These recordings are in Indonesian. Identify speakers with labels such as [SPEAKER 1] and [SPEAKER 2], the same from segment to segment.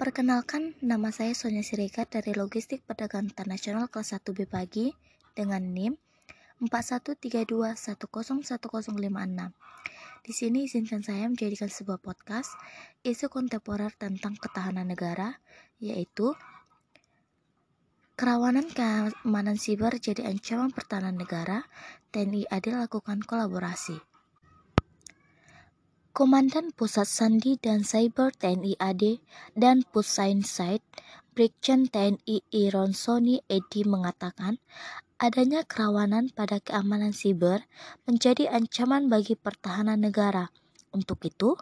[SPEAKER 1] Perkenalkan, nama saya Sonia Siregar dari Logistik Perdagangan Internasional kelas 1B pagi dengan NIM 4132101056. Di sini izinkan saya menjadikan sebuah podcast isu kontemporer tentang ketahanan negara, yaitu kerawanan keamanan siber jadi ancaman pertahanan negara, TNI AD lakukan kolaborasi. Komandan Pusat Sandi dan Cyber TNI AD dan Pusainsight Brigjen TNI Ironsoni Edi mengatakan adanya kerawanan pada keamanan siber menjadi ancaman bagi pertahanan negara. Untuk itu,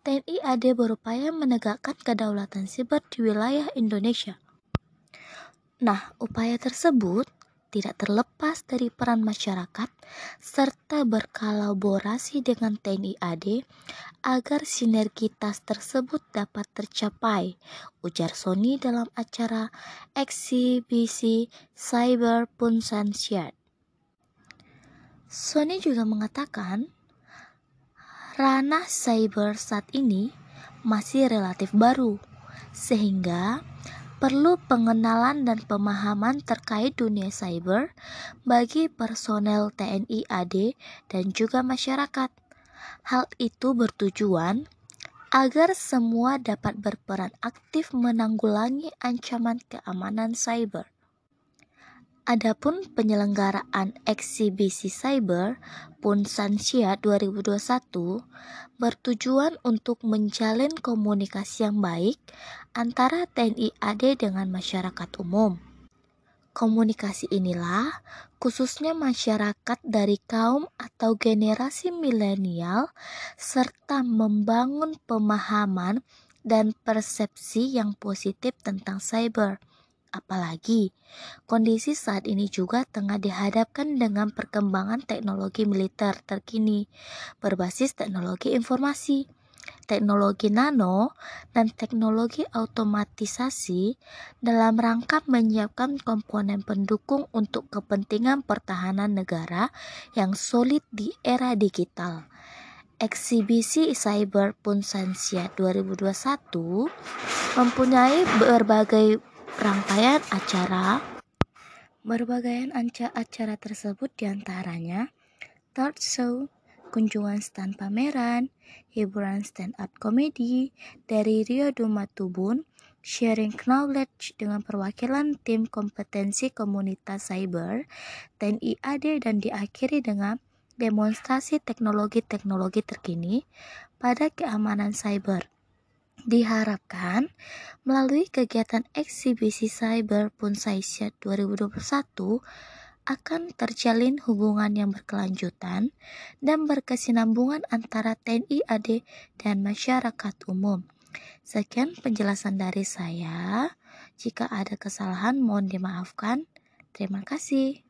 [SPEAKER 1] TNI AD berupaya menegakkan kedaulatan siber di wilayah Indonesia. Nah, upaya tersebut tidak terlepas dari peran masyarakat serta berkolaborasi dengan TNI AD agar sinergitas tersebut dapat tercapai, ujar Sony dalam acara eksibisi Cyber Punsansiat. Sony juga mengatakan, ranah cyber saat ini masih relatif baru, sehingga perlu pengenalan dan pemahaman terkait dunia cyber bagi personel TNI AD dan juga masyarakat. Hal itu bertujuan agar semua dapat berperan aktif menanggulangi ancaman keamanan cyber. Adapun penyelenggaraan eksibisi cyber Punsansia 2021 bertujuan untuk menjalin komunikasi yang baik antara TNI AD dengan masyarakat umum. Komunikasi inilah khususnya masyarakat dari kaum atau generasi milenial serta membangun pemahaman dan persepsi yang positif tentang cyber Apalagi, kondisi saat ini juga tengah dihadapkan dengan perkembangan teknologi militer terkini berbasis teknologi informasi, teknologi nano, dan teknologi automatisasi dalam rangka menyiapkan komponen pendukung untuk kepentingan pertahanan negara yang solid di era digital. Eksibisi Cyber Punsensia 2021 mempunyai berbagai rangkaian acara berbagai acara tersebut di antaranya talk show, kunjungan stand pameran, hiburan stand up komedi dari Rio Dumatubun, sharing knowledge dengan perwakilan tim kompetensi komunitas cyber, TNI AD dan diakhiri dengan demonstrasi teknologi-teknologi terkini pada keamanan cyber. Diharapkan melalui kegiatan eksibisi Cyber Punsaisya 2021 akan terjalin hubungan yang berkelanjutan dan berkesinambungan antara TNI AD dan masyarakat umum. Sekian penjelasan dari saya. Jika ada kesalahan mohon dimaafkan. Terima kasih.